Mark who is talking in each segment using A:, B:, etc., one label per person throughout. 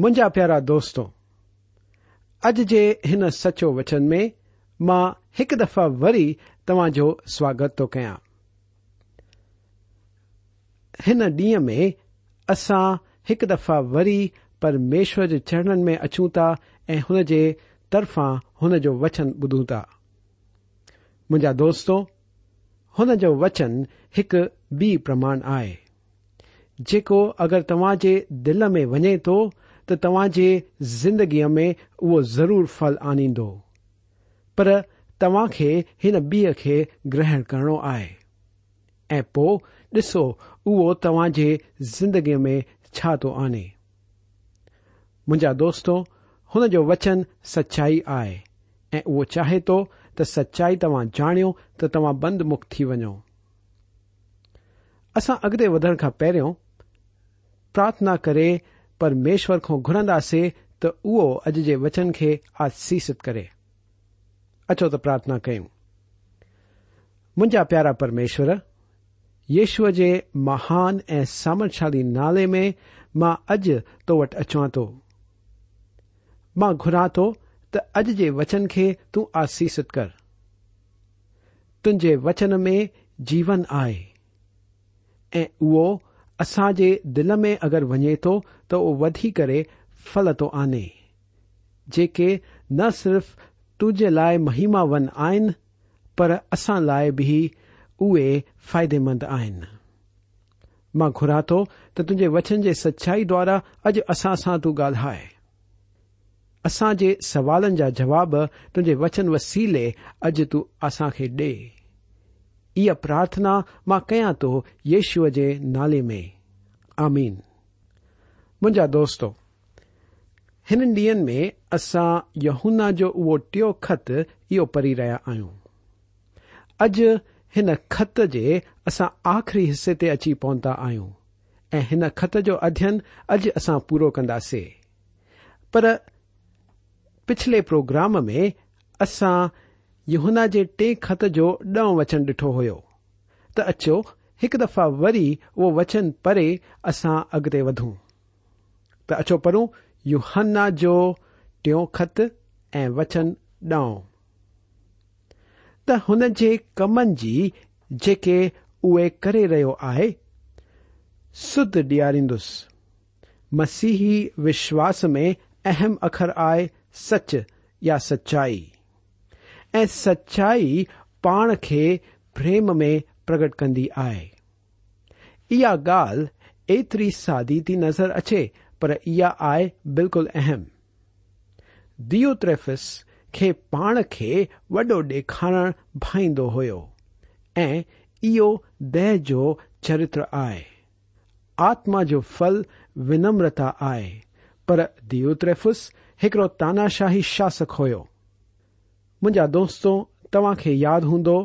A: من پیارا دوروں اج کے ان سچو وچن میں ایک دفع وی تاجو سواگت تو كیا ان ڈیوں میں اصا ایک دفع وری پرمیشور كے چرن میں اچھوں تا ترفا ہن جو وچن بدھوں تا ما دوستوں وچن ایک بی پرمان آكو اگر تاج دل میں وجے تو توهان جي زندگيءَ ۾ اهو ضرور ڦل آنيندو پر توهان کي هن ٻيءَ کي گرهڻ ڪرڻو آهي. ۽ پوءِ ڏسو اهو توهان جي زندگيءَ ۾ ڇا ٿو آني منهنجا دوستو هن جو وچن سچائي آهي. ۽ اهو چاهي ٿو ته سچائي توهان ڄاڻيو ته توهان بند مڪت ٿي وڃو. اسان اڳتي وڌڻ کان پهريون پرارٿنا ڪري پرمیشور گھرندے تو او اج کے وچن کے آسیست کرے۔ اچھو تو پارتھنا کروں مجھا پیارا پرمیشور یشو ی مہان ای سامرشالی نالے میں ماں اج تو وٹ اچوا تو۔ ماں گرا تو اج کے وچن کے تسیست کر۔ تجے وچن میں جیون آئے۔ اسان جي دل ۾ اگر وڃي ٿو ته اهو وڌي ڪري ڦل ٿو آني. جيڪي نه صرف تنهنجي لاءِ مهماون آهن پر اسان لاءِ به اهي فائديمند آهن. مان گهران ٿو ته تنهنجي وچن جي سچائي دوارا اڄ اسان سان تون ڳالهائي. اسان جي سوالن جا جواب تنهنجي وچن وسيلي اڄ تون اسان کي ڏي اها پرارٿنا مان ڪيان ٿو ييشوءَ جي نالي ۾. آمين. منهنجا دوستو هن ڏينهن ۾ اسان يهنا جو اهو ٽيون خط اهو پڙهي رهيا آهيون. اڄ هن خط جي اسان آخري حصي تي اچي پهتا آهيون ۽ هن خط جو اڌيين اڄ اسان پورو ڪنداسين. پر پڇلي پروگرام ۾ اسان یننا جی ٹھیں خط جو ڈو وچن ڈٹھو ہو اچو ایک دفعہ وی وہ وچن پڑے اصا اگتے ودوں تچو پڑوں یوہنا جو ٹھو خط وچن ڈو تن کے کمن جی جے کری رہے آئے سد ڈیاریس مسیحی وشواس میں اہم اخر آئے سچ یا سچائی۔ سچائی پا پیم میں پرگٹ کرال ایتری سادی تھی نظر اچے پر اَ آئی بالکل اہم دیوترفس کے پا و دکھارن بھائی ہوہ جو چرتر آئے آتما جو فل ونمرتا آئے پر دیوترفس ایکڑو تاناشاہی شاسک ہو منهنجا دوستو توهان کي ياد هوندو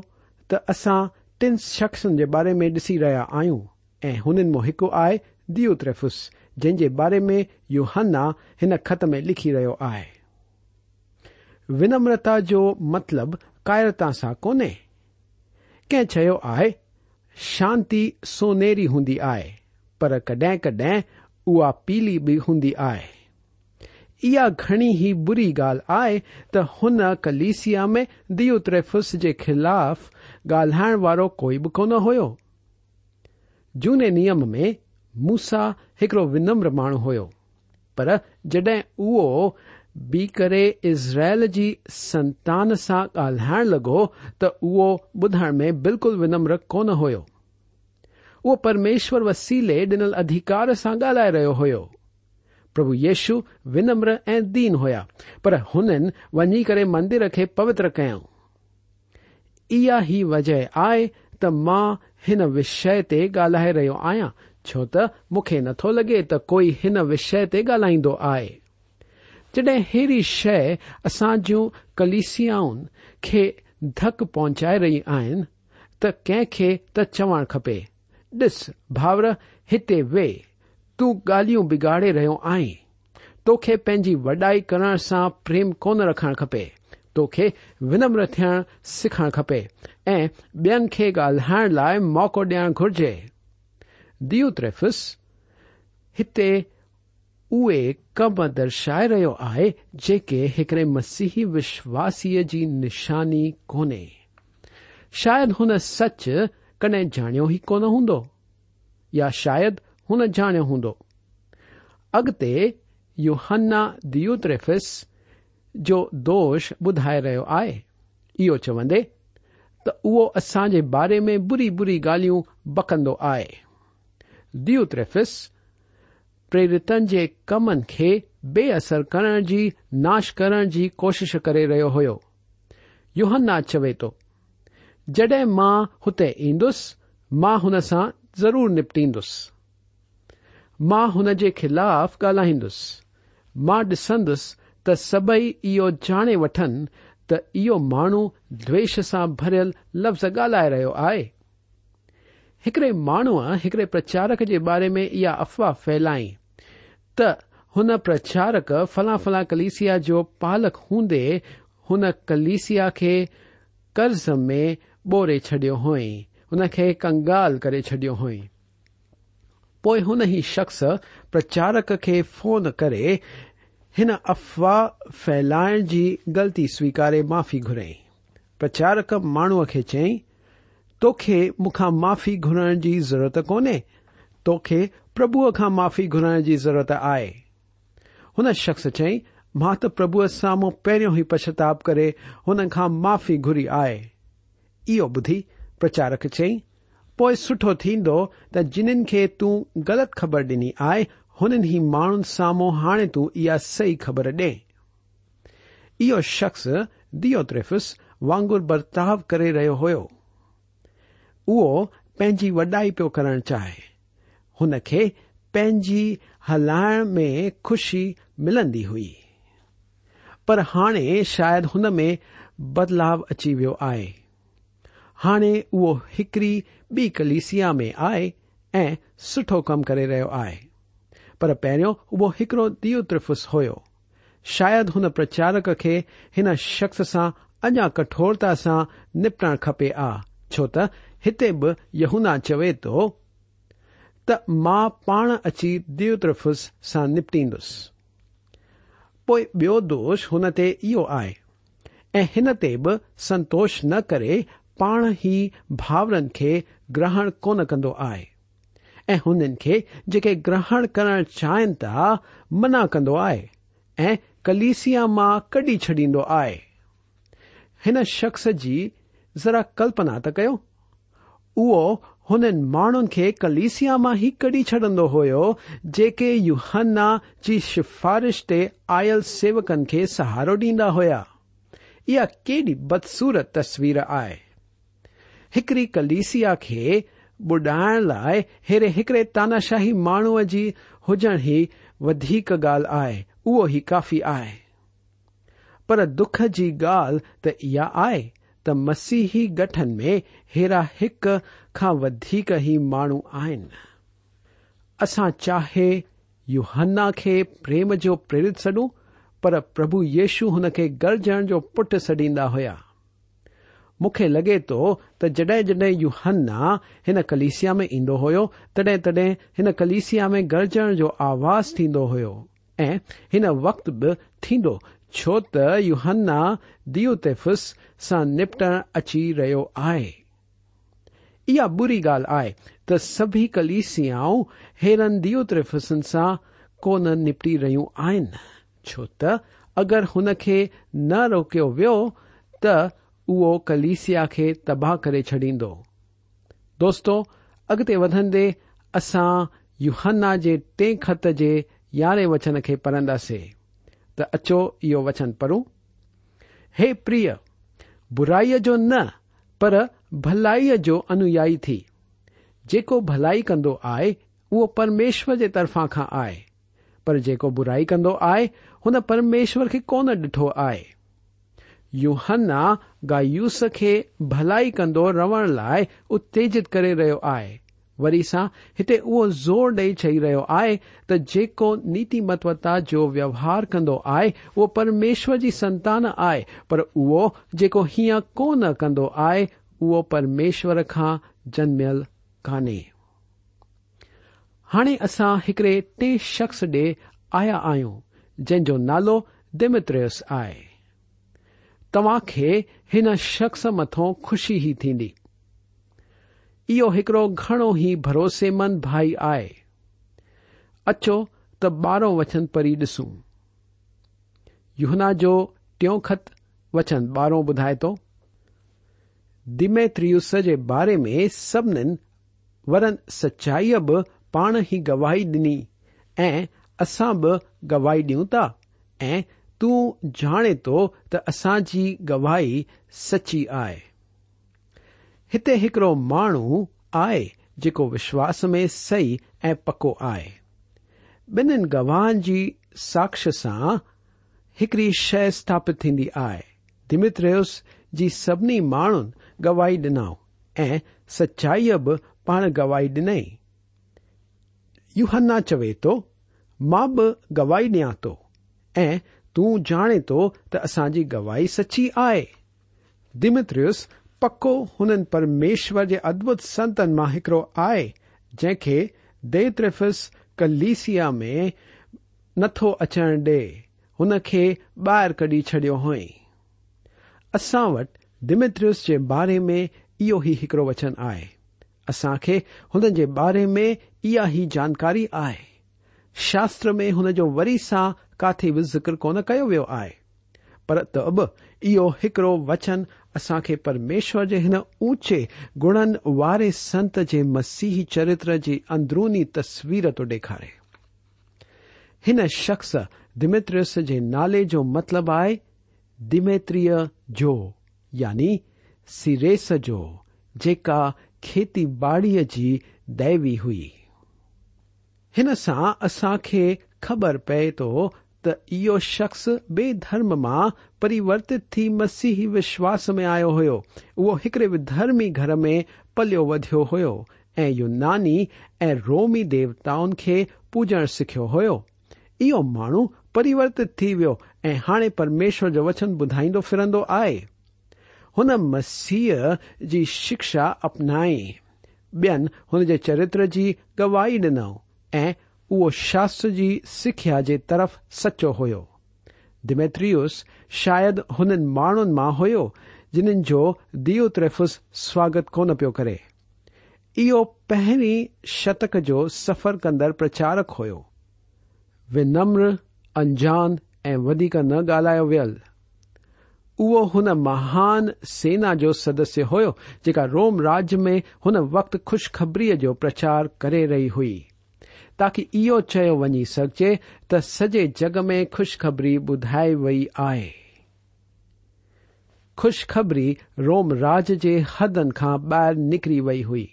A: ته اسان ٽن شخصن جي باري ۾ ڏسي رهيا آهيون. ۽ هنن مان هڪ آهي ديوتريفس جنهن جي باري ۾ يهنا هن خط ۾ لکي رهيو آهي. ونمرتا جو مطلب ڪايرتا سان ڪونهي. ڪنهن چيو آهي شانتي سونيري هوندي آهي پر ڪڏهن ڪڏهن اها پيلي به هوندي آهي گی بری گال تون کلیسیا میں دیو تریفس کے خلاف گال کوئی بھی کون ہو جنے نیم میں موساڑو ونمر ما ہو جدیں او بیزرائل کی جی سنتان سے گال لگا تو ادھنے میں بالکل ونمر کون ہومشور وسیلے ڈنل ادھکار سا گال رہی ہو پرب یشو ونمر ادین ہوا پر ہنن وی کر مندر کے پوتر کیا ہی وجہ آئے تا ہن وشی تالائے روی آیاں چوت مختو لگے ت کوئی ان وشے تالائی آئے۔ جڈ اری شے اساج کلیسیاؤں دک پہنچائے رہی آئیں توا خپے ڈس بھاور تے وے۔ تون ڳالهيون بگاڙي رهيو آهين. توکي پنهنجي وڏائي ڪرڻ سان پريم ڪونه رکڻ کپي. توکي ونمر ٿيڻ سکڻ کپي ۽ ٻين کي ڳالهائڻ لاءِ موقعو ڏيڻ گهرجي. ديوتريفس هتي اهي ڪم درشائي رهيو آهي جيڪي هڪڙي مسيهي وشواسيءَ جي نشاني ڪونهي. شايد هن سچ ڪڏهن ڄاڻيو ئي ڪونه هوندو يا شايد هن ڄاڻيو هوندو. اڳتي يهنا ديتريفس جو دوش ٻڌائي رهيو آهي. اهو چوندي ته اهو اسان جي باري ۾ بري بري ڳالهيون بڪندو آهي. ديتريفس پريرتن جي ڪمن کي بيئسر ڪرڻ جي ناش ڪرڻ جي ڪوشش ڪري رهيو هو يهنا چوي ٿو جڏهن مان هتي ايندس مان هن سان ضرور نپٽيندس مان هن جي خلاف ڳالهائيندس. مان ڏسندس ته سڀئي اهو ڄاڻي وٺن ته اهو ماڻهو دويش سان ڀريل لفظ ڳالهائي رهيو آهي. هڪڙي ماڻهوءَ هڪڙي پرچارڪ جي باري ۾ اها افواهه فيلائي ته هن پرچارڪ فلان فلان ڪليسيا جو پالڪ هوندي هن ڪليسيا کي قرض ۾ ٻوري ڇڏيو هئي هن کي ڪنگال ڪري ڇڏيو هئي تو ان ہی شخص پرچارک کے فون کرے ان افواہ پھیلائن کی غلطی سویقارے معافی گھری پرچارک ماحو کے چی تو مخا مافی گھرائن کی ضرورت کونیں توبا مافی گھرائن کی ضرورت آئی ہو شخص چیئر ساموں پہ ہی پشچتاپ کری مافی گھری آئے بدھی پرچارک چی پوءِ سٺو ٿيندو ته جنهن کي تون غلط خبر ڏني آهي هنن ئي ماڻهن سامهون هاڻي تون اها صحيح خبر ڏي اهو شخص ديوتريفس وانگر برتاءُ ڪري رهيو هو اهو پنهنجي وڏائي پيو ڪرڻ چاهي. هن کي پنهنجي هلائڻ ۾ خوشي ملندي هئي. پر هاڻي شايد هن ۾ بدلاءُ اچي ويو آهي. هاڻي اهو هڪڙي ٻي ڪليسيا ۾ آهي ۽ سٺو ڪم ڪري رهيو آهي. پر پهريون اهو هڪڙو ديترفس هيو. شايد هن پرچارڪ کي هن شخص سان اڃا ڪٺورتا سان نپٽڻ کپي آ. ڇو ته هتي به يهنا چوي ٿو ته مان پاڻ اچي ديترفس سان نپٽيندس. پوءِ ٻيو دوش هن تي اهو آهي ۽ هن تي به سنتوش نه ڪري پاڻ ئي ڀائرن کي گرهڻ ڪونه ڪندو آهي. ۽ هنن کي جيڪي گرهڻ ڪرڻ چاهين ٿا منا ڪندو آهي. ۽ ڪليسيا مان ڪڍي ڇڏيندو آهي. هن شخص جي ذرا ڪلپنا ته ڪيو. اهو هنن ماڻهن کي ڪليسيا مان ئي ڪڍي ڇڏندو هو جيڪي يهنا جي سفارش تي آيل سيوڪن کي سهارو ڏيندا هئا. اها ڪيڏي بدسورت تصوير آهي هڪڙي ڪليسيا کي ٻڏائڻ لاءِ هيري هڪڙي تاناشاهي ماڻهوءَ جي هجڻ ئي وڌيڪ ڳالهه آهي. اهو ئي ڪافي آهي. پر دک جي ڳالهه ته اها آهي ته مسيهي گٺن ۾ هيرا هڪ کان وڌيڪ ئي ماڻهو آهن. اسان چاهي يهنا کي پريم جو پريرت سڏون پر پرڀو ييشو هن کي گرجڻ جو پٽ سڏيندا هئا مون کي لڳي ٿو ته جڏهن جڏهن يهنا هن ڪليسيا ۾ ايندو هو تڏهن تڏهن هن ڪليسيا ۾ گرجڻ جو آواز ٿيندو هو ۽ هن وقت به ٿيندو ڇو ته يهنا ديتيفس سان نپٽڻ اچي رهيو آهي. اها بري ڳالهه آهي ته سڀي ڪليسيائون هيرن ديترفسن سان ڪونه نپٽي رهيون آهن. ڇو ته اگر هن کي نه روڪيو ويو ته اهو ڪليسيا کي تباهه ڪري ڇڏيندو. دوستو اڳتي وڌندي اسان يهنا جي ٽي خط جي يارهين وچن کي پڙهنداسين. ته اچو اهو وچن پڙهون. هي پريه برائيءَ جو نه پر ڀلائيءَ جو انيايي ٿي. جيڪو ڀلائي ڪندو آهي اهو پرميشور جي طرفان کان آهي. پر جيڪو برائي ڪندو آهي هن پرميشور کي ڪونه ڏٺو آهي يهنا گايوس کي ڀلائي ڪندو رهڻ لاءِ اتيجت ڪري رهيو آهي. وري سان هتي اهو زور ڏيئي چئي رهيو آهي ته جيڪو نيتمتوتا جو ويوهار ڪندو آهي اهو پرميشور جي سنتان آهي پر اهو جيڪو هيئن ڪونه ڪندو آهي اهو پرميشور کان جنميل ڪانهي. هاڻي اسان هڪڙي ٽي شخص ڏي آيا آهيون جنهن جو نالو دمتريس آهي توهان کي هن شخص مٿان خوشي ئي ٿيندي. اهو هڪڙو گهڻو ئي ڀروسيمند ڀائي آهي. اچو ته ٻارهون وچن پڙهي ڏسون. يهنا جو ٽيون خط وچن ٻارهون ٻڌائي ٿو دميتريس جي باري ۾ سڀنين ورن سچائيءَ به پاڻ ئي گواهي ڏني ۽ اسان به گواهي ڏيون ٿا ۽ تانے تو تسان کی گواہی سچی آتے ایکڑو مانو آئے جو وشواس میں سی اک آئے بن گواہ کی ساخ سا ایکڑی شاپت تھی آمت رہس جی سبھی مان گواہی ڈنا سچائی بھی پان گواہی ڈنئی یو ہنا چوے تو گواہی ڈیاں تو تانے تو تسا گواہی سچی آ دمتریس پکو ان پرمیشور کے ادبت سنتن میں ایکڑو آئے جن کے دیترفس کلسیا میں نتو اچن ڈے ان باہر کڈی چڈی ہوئیں اسا وٹ دمتریس کے بارے میں یہ وچن آئے اسا کے ان بارے میں یہ جانکاری آ شاستر میں انجو وری سا کاتی بھی ذکر كن كہ وی ہے پر تب یہ وچن اصا كے پرمیشور كے ان اونچے گڑن سنت كے مسیح چرتر كی ادرونی تسویر تو ڈھارے ان شخص دمتریس كے نالے جو مطلب آئے دمتری یعنی سیریس جوكی باڑی جی دیوی ہوئی ان سے اصا خبر پے تو شخص بے درما پریورت تھی مسیح وشواس میں آیا ہوڑے درمی گھر میں پلو ودی ہوانی رومی دیوتاؤں کے پوجن سیکھو ہوت ہومیشور جو وچن بدائی فرد آئے ہو مسیحی شکشا اپنائیں بین ان چرتر کی گواہی ڈنو ای او شاست سرف سچو ہومیتریوس شاید ان مان ہو جن کو دیفس سواگت کون پی کرے انہ پہ شتک جو سفر کندر پرچارک ہومر انجان ای ویک ن گال ولو ان مہان سینا جو سدسیہ ہوا روم راج میں ان وقت خوشخبری جو پرچار کر رہی ہوئی تاکہ یہ ونی سکجے تجی جگ میں خوشخبری بدھائی خوشخبری روم راج کے حدن کا باہر نکری گئی ہوئی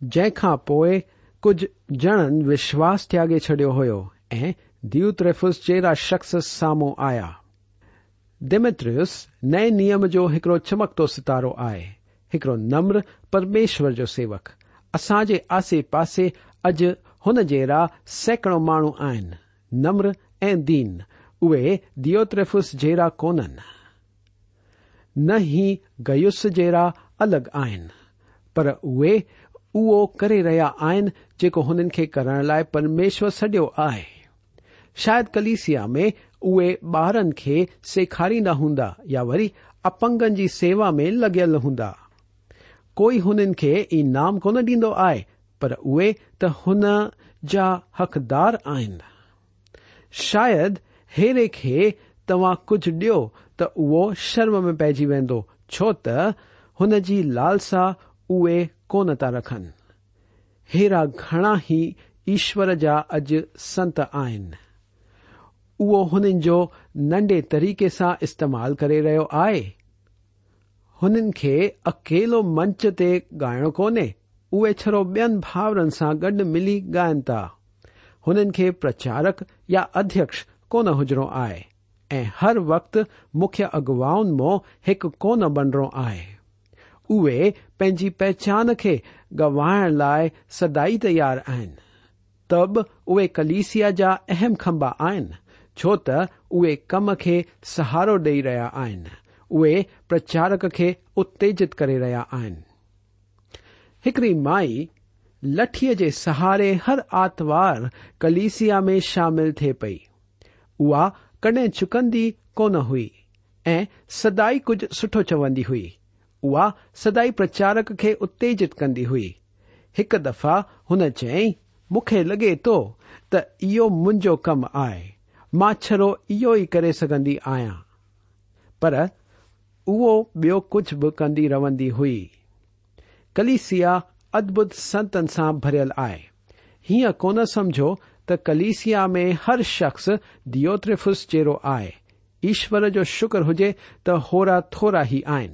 A: جن کا پو کچھ جن وشواس تیاگے چڈی ہویفلس جڑا شخص ساموں آیا دمترس نئے نیم جو ایکڑ چمکتو ستاروں آئے ایک نمر پرمیشر جو سیوک اصاج آسے پاس اج ہن جا سینکڑوں مہ آمر دین اے دیوترفس جڑا کون نہ ہی گیوس جڑا الگ آن پر او کر رہا آن جن کے کرنے لیے پرمیشور سڈو آئے شاید کلیسیا میں اے بارن ساری ہند یا وی اپن کی سیوا میں لگل ہندا کوئی انعام کون ڈیند آئے پر اهي ته هن جا حقدار آهن. شايد هيري کي توهان ڪجهه ڏيو ته اهو شرم ۾ پئجي ويندو ڇو ته هن جي لالسا اهي ڪونه ٿا رکن. هيرا گهڻا ئي ايشور جا اڄ سنت آهن. اهو هنن جو ننڍي طريقي سان استعمال ڪري رهيو آهي. هنن کي اڪيلو منچ تي ڳائڻو ڪونهي اوے چڑو بیاورن سا گڈ ملی گائن تا ہن خيے پرچارک یا ادھ کوجڑو آہ ہر وقت مخ اغاؤں مو حك بنرو آہيى پہچان خي گاہ لائ سدائى تيار آ تب اي كلس جا اہم خمبا چو تيے كم كے سہارا ڈي رہا اويے پرچارک كيں ايےجت كے ريا آن هڪڙي مائي لٺيءَ جي سهاري هر آتوار ڪليسيا ۾ شامل ٿئي پئي. اها ڪڏهن چڪندي ڪونه هئي ۽ سدائين ڪجهه سٺو چوندي هئي. اها سدائين پرچارڪ کي اتيجت ڪندي هئي. هڪ دفعا هن چيئين مون کي لڳي ٿو ته اهو منهنجو ڪم آهي. مان ڇڙو اهو ئي ڪري سگهندي آهيان. پر اهو ٻيو ڪجهه به ڪندي رهندي هئي کلسیا ادبت سنتن سے برل آئے۔ ہوں کون سمجھو تلسیا میں ہر شخص دفس جرو آئے۔ ایشور جو شکر ہوجائے تورا تھوڑا ہی آن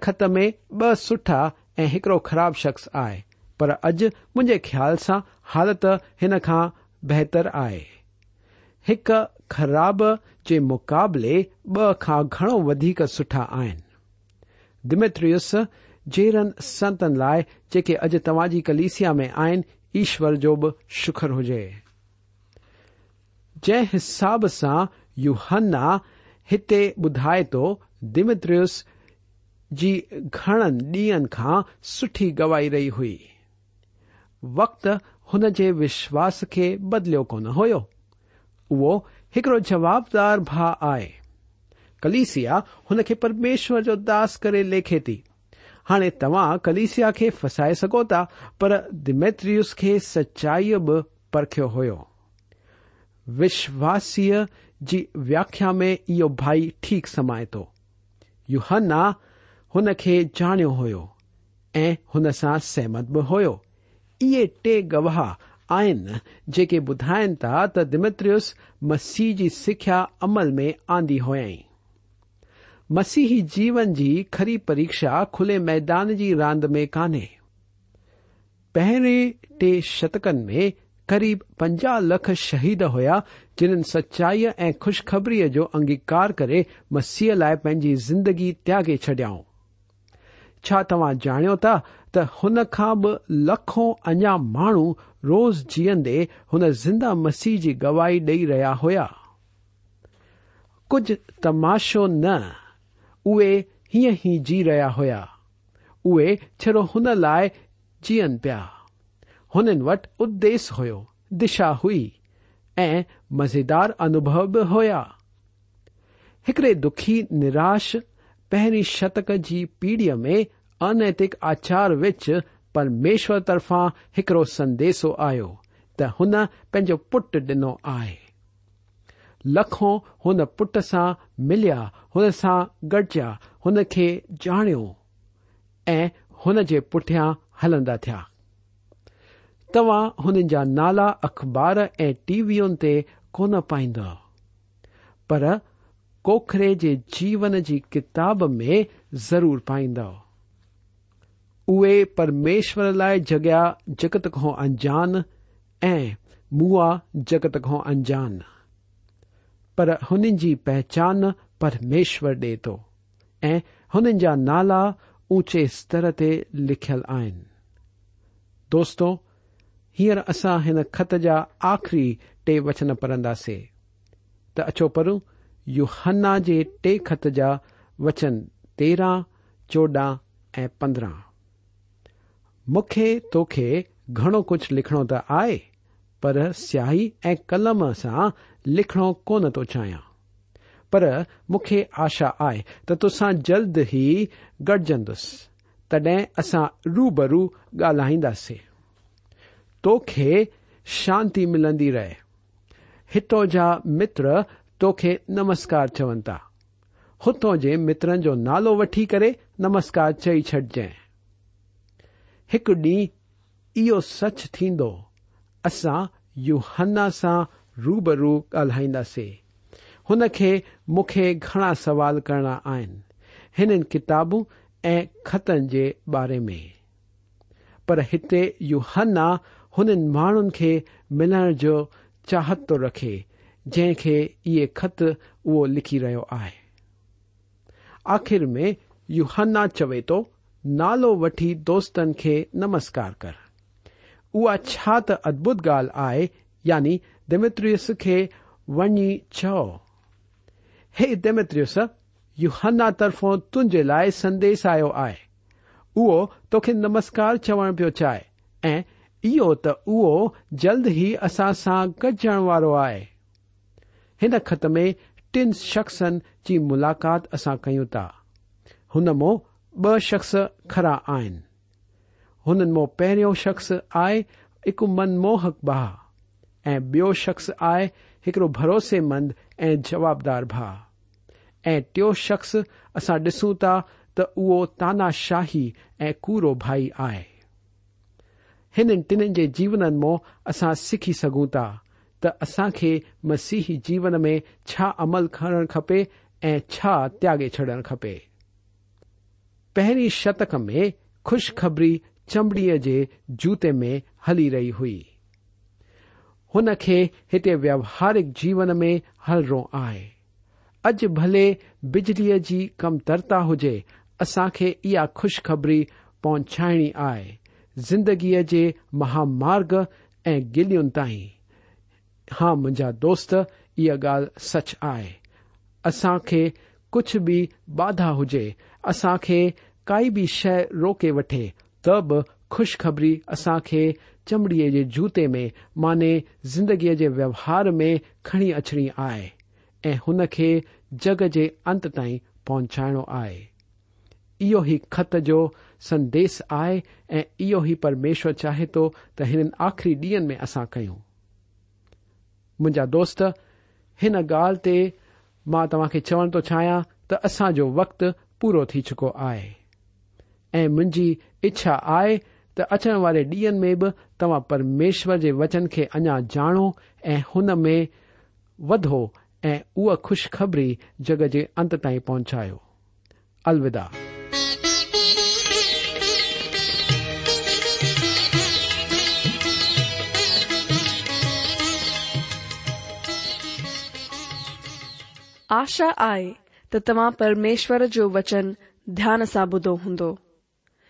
A: خط میں ب سٹھا ایکڑو خراب شخص آئے۔ پر اج مجھے خیال سے حالت ان کا بہتر آراب کے مقابلے با گھڑو سٹا آس جرن سنتن لائے جی اج تم کلسیا میں آئن ایشور جو بھی شکر ہوج جساب سا یو ہن ہت بھائے تو دمترس گھن ڈیئن خا س گوائی رہی ہوئی وقت ان کے وشواس کے بدلو کون ہوابدار با آئے کلسیا ان کے پرمیشور جو داس کر لےکھے تی ہانے توا کلیسیا کے فسائے سکو تا پر دمتریس کے سچائی بھی پرکھو ہو وشواسی ویاخیا میں یہ بھائی ٹیک سمائے تو یو ہن کے جانا ہوا سہمت بھی ہوئے ٹوہا جے بھائن تا تمتریس مسیح کی سکھیا امل میں آندی ہوئی مسيهي جيون جي کري پريڪشا کلي ميدان جي راند ۾ ڪانهي. پهرين ٽي شتڪن ۾ قريب پنجاهه لک شهيد هئا جنهن سچائيءَ ۽ کشخبريءَ جو انگيڪار ڪري مسيح لاءِ پنهنجي زندگي تياگي ڇڏيائون. ڇا توهان ڄاڻيو ٿا ته هن کان به لکون اڃا ماڻهو روز جيئندي هن زنده مسيح جي گواهي ڏيئي رهيا هئا؟ ڪجهه تماشو نه جی رہا ہوا اے چڑھ ان لائے جین پیا۔ انٹ ادیش ہو دشا ہوئی۔ مزیدار انبو بھی ہوا ایکڑے دخی نراش پہ شتک جی کی پیڑھی میں انیتک آچار وچ پرمیشور ترفا ایکڑ سندیسو آنو پٹ ڈنو آئے۔ لکون هن پٽ سان مليا هن سان گڏجا هن کي ڄاڻيو ۽ هن جي پٺيان هلندا ٿيا. توهان هنن جا نالا اخبار ۽ ٽي وين تي ڪونه پائيندؤ پر ڪوکري جي جيون جي ڪتاب ۾ ضرور پائيندؤ اهي پرميشور لاءِ جڳيا جگت کان انجان ۽ مئا جگت کان انجان پر هنن جي پهچان پرميشور ڏي ٿو ۽ هنن جا نالا اوچي استر تي لکيل آهن. دوستو هينئر اسان هن خط جا آخري ٽي وچن پڙهنداسين. ته اچو پڙهون يهنا جي ٽي خط جا وچن تيرهن چوڏهن ۽ پندرهن. مون کي توکي گهڻو ڪجهه لکڻو ته آهي پر سياهي ۽ قلم سان لکڻو ڪونه ٿو چاهيان. پر مون کي آشا آهي ته تو سان جلد ئي گڏجندس تڏهن اسان روبرو ڳالهائينداسين. توکي شانتي ملندي رهي. هتو جا متر توکي نمسڪار چون ٿا. هتو جي مترن جو نالو وٺي ڪري نمسڪار چئي ڇڏجانءِ هڪ ڏينهن اهو سچ ٿيندو اسا یو ہن سا روبرو گالائیسے ان کے مخ گڑا سوال کرنا آئین کتابوں خطن کے بارے میں پر اتے یو ہن مان کے ملن جو چاہت تو رکھے جن کے یہ خط وہ لکھی رہے آئے آخر میں یو ہنا چوے تو نالو وٹ دوستن کے نمسکار کر اوش ادبت گال ہے یعنی دمتریس کے ونی چی دمتریس یو ہنا ترفوں تُجے لائ س آئے۔ توخ نمسکار چوڑ پی چاہے او تل ہی اساسا گھنوار والوں آئے۔ خط میں ٹین شخص کی ملاقات اسا کیئا ہنمو، ب شخص خرا آن ہن مو پہ شخص آئے ایک منموہ بھا شخص آئے ایکڑو بھروسے مند ایوابدار بھا ٹھو شخص اصا ڈسوں تا تانا شاہی ایڑو بھائی آئے ٹن جیون موں اصا سیکھی سکوں تا تسا کے مسیحی جیون میں شمل کرن خطے تیاگے چھے پہ شتک میں خوشخبری چمڑی کے جوتے میں ہلی رہی ہوئی۔ ان کے اتنے ووہارک جیون میں ہلنو آئے۔ اج بھلے بجلی کی جی کمترتا ہوجی اصا کے اع خوشخبری پہنچائنی آئی جگی مہامارگ ای گلین تائی ہاں منجا دوست یہ گال سچ ہے اصھ بھی بادھا ہوجائے اسا کے کائی بھی شوق وٹے تب خوشخبری اصا خے چمڑیے کے جوتے میں، مانے زندگی کے ووہار میں کڑی اچنی آ جگ کے ات تی پہنچائنو آو ہی خط جو سدیش آو ہی پرمشور چاہے تو ان آخری ڈیئن میں اصا کیجا دن گال تا چونا تو چاہیا تو اصا جو وقت پورا چکو آہ ۽ منهنجي اڇا آهي ته اچڻ واري ڏينهن ۾ به توهان پرميشور جي وچن کي اڃا ڄاڻو ۽ هن ۾ وڌو ۽ اها کشخبري جڳ جي انت تائين پهچايو. الودا.
B: آشا آهي ته توهان پرميشور جو وچن ڌيان سان ٻڌو هوندو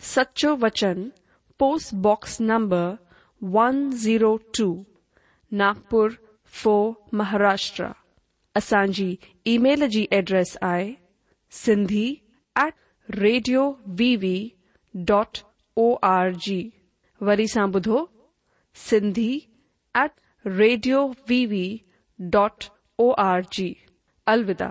B: سچوچن post box number one zero two Nagpur four Maharashtra اثاجی ای میل كی address I C at radio V V dot O R G وری سا بدھو C at radio V V dot O G الودا